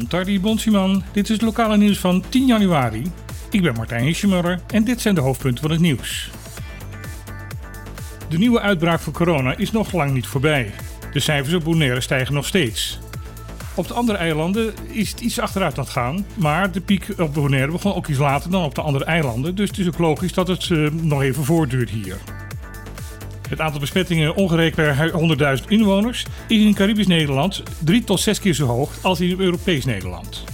Montardi Bonsiman. Dit is het lokale nieuws van 10 januari. Ik ben Martijn Hischemuller en dit zijn de hoofdpunten van het nieuws. De nieuwe uitbraak van corona is nog lang niet voorbij. De cijfers op Bonaire stijgen nog steeds. Op de andere eilanden is het iets achteruit aan het gaan. Maar de piek op Bonaire begon ook iets later dan op de andere eilanden. Dus het is ook logisch dat het uh, nog even voortduurt hier. Het aantal besmettingen ongerekend per 100.000 inwoners is in Caribisch Nederland drie tot zes keer zo hoog als in Europees Nederland.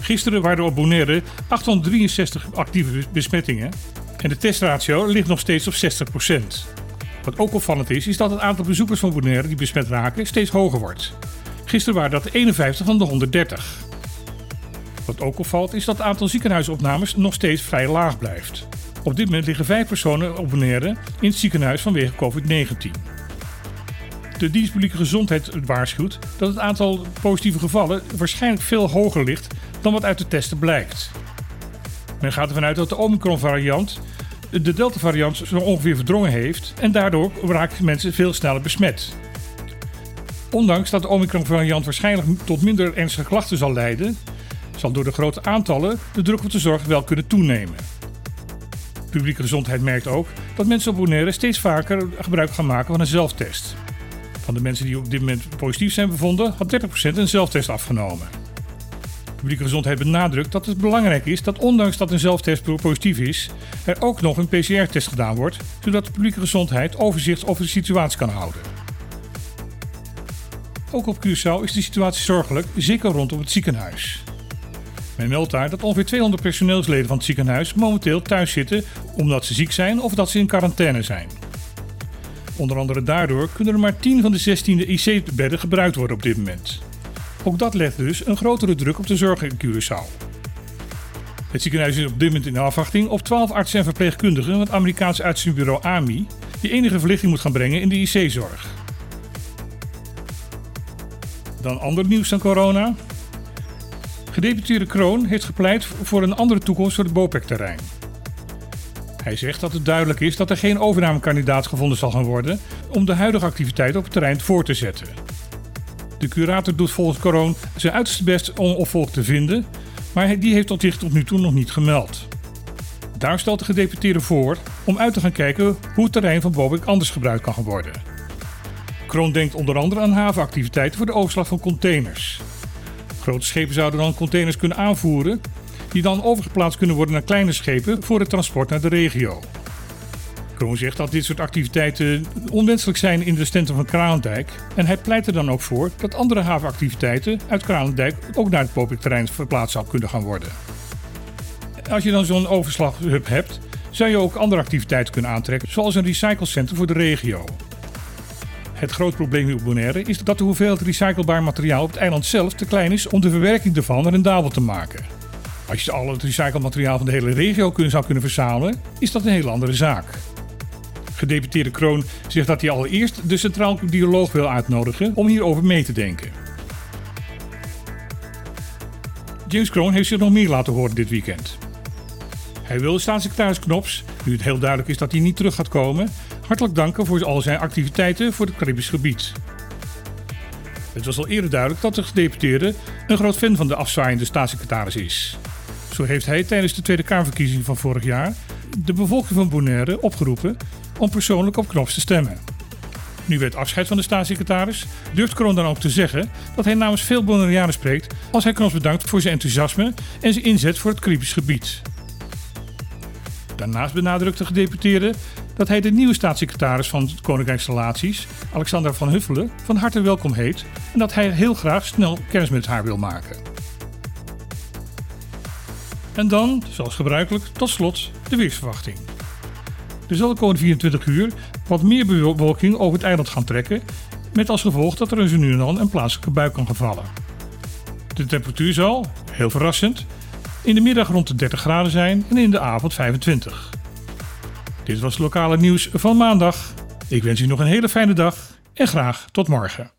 Gisteren waren er op Bonaire 863 actieve besmettingen en de testratio ligt nog steeds op 60%. Wat ook opvallend is, is dat het aantal bezoekers van Bonaire die besmet raken steeds hoger wordt. Gisteren waren dat 51 van de 130. Wat ook opvalt is dat het aantal ziekenhuisopnames nog steeds vrij laag blijft. Op dit moment liggen vijf personen op Bonaire in het ziekenhuis vanwege COVID-19. De dienst publieke gezondheid waarschuwt dat het aantal positieve gevallen waarschijnlijk veel hoger ligt dan wat uit de testen blijkt. Men gaat ervan uit dat de Omicron-variant de Delta-variant zo ongeveer verdrongen heeft en daardoor raken mensen veel sneller besmet. Ondanks dat de Omicron-variant waarschijnlijk tot minder ernstige klachten zal leiden, zal door de grote aantallen de druk op de zorg wel kunnen toenemen. Publieke Gezondheid merkt ook dat mensen op Bonaire steeds vaker gebruik gaan maken van een zelftest. Van de mensen die op dit moment positief zijn bevonden, had 30% een zelftest afgenomen. Publieke Gezondheid benadrukt dat het belangrijk is dat ondanks dat een zelftest positief is, er ook nog een PCR-test gedaan wordt, zodat de publieke gezondheid overzicht over de situatie kan houden. Ook op Curaçao is de situatie zorgelijk, zeker rondom het ziekenhuis. Men meldt daar dat ongeveer 200 personeelsleden van het ziekenhuis momenteel thuis zitten omdat ze ziek zijn of dat ze in quarantaine zijn. Onder andere daardoor kunnen er maar 10 van de 16 IC-bedden gebruikt worden op dit moment. Ook dat legt dus een grotere druk op de zorg in Curaçao. Het ziekenhuis is op dit moment in afwachting op 12 artsen en verpleegkundigen van het Amerikaanse uitzendbureau AMI, die enige verlichting moet gaan brengen in de IC-zorg. Dan ander nieuws dan corona. Gedeputeerde Kroon heeft gepleit voor een andere toekomst voor het BOPEC-terrein. Hij zegt dat het duidelijk is dat er geen overnamekandidaat gevonden zal gaan worden om de huidige activiteiten op het terrein voor te zetten. De curator doet volgens Kroon zijn uiterste best om opvolger te vinden, maar die heeft zich tot nu toe nog niet gemeld. Daar stelt de gedeputeerde voor om uit te gaan kijken hoe het terrein van BOPEC anders gebruikt kan worden. Kroon denkt onder andere aan havenactiviteiten voor de overslag van containers. Grote schepen zouden dan containers kunnen aanvoeren, die dan overgeplaatst kunnen worden naar kleine schepen voor het transport naar de regio. Kroon zegt dat dit soort activiteiten onwenselijk zijn in de centrum van Kralendijk en hij pleit er dan ook voor dat andere havenactiviteiten uit Kralendijk ook naar het Popik-terrein verplaatst zou kunnen gaan worden. Als je dan zo'n overslaghub hebt, zou je ook andere activiteiten kunnen aantrekken, zoals een recyclecentrum voor de regio. Het groot probleem op Bonaire is dat de hoeveelheid recyclebaar materiaal op het eiland zelf te klein is om de verwerking ervan rendabel te maken. Als je al het recyclemateriaal van de hele regio zou kunnen verzamelen, is dat een heel andere zaak. Gedeputeerde Kroon zegt dat hij allereerst de Centraal Bioloog wil uitnodigen om hierover mee te denken. James Kroon heeft zich nog meer laten horen dit weekend. Hij wil staatssecretaris Knops, nu het heel duidelijk is dat hij niet terug gaat komen, hartelijk danken voor al zijn activiteiten voor het Caribisch gebied. Het was al eerder duidelijk dat de gedeputeerde een groot fan van de afzwaaiende staatssecretaris is. Zo heeft hij tijdens de Tweede Kamerverkiezing van vorig jaar de bevolking van Bonaire opgeroepen om persoonlijk op Knops te stemmen. Nu werd afscheid van de staatssecretaris, durft Kroon dan ook te zeggen dat hij namens veel Bonaireanen spreekt als hij Knops bedankt voor zijn enthousiasme en zijn inzet voor het Caribisch gebied. Daarnaast benadrukt de gedeputeerde dat hij de nieuwe staatssecretaris van Koninkrijksrelaties, Alexander van Huffelen, van harte welkom heet en dat hij heel graag snel kennis met haar wil maken. En dan, zoals gebruikelijk, tot slot de weersverwachting. Er zal de komende 24 uur wat meer bewolking over het eiland gaan trekken, met als gevolg dat er zo nu en dan een plaatselijke bui kan gevallen. De temperatuur zal, heel verrassend, in de middag rond de 30 graden zijn en in de avond 25. Dit was lokale nieuws van maandag. Ik wens u nog een hele fijne dag en graag tot morgen.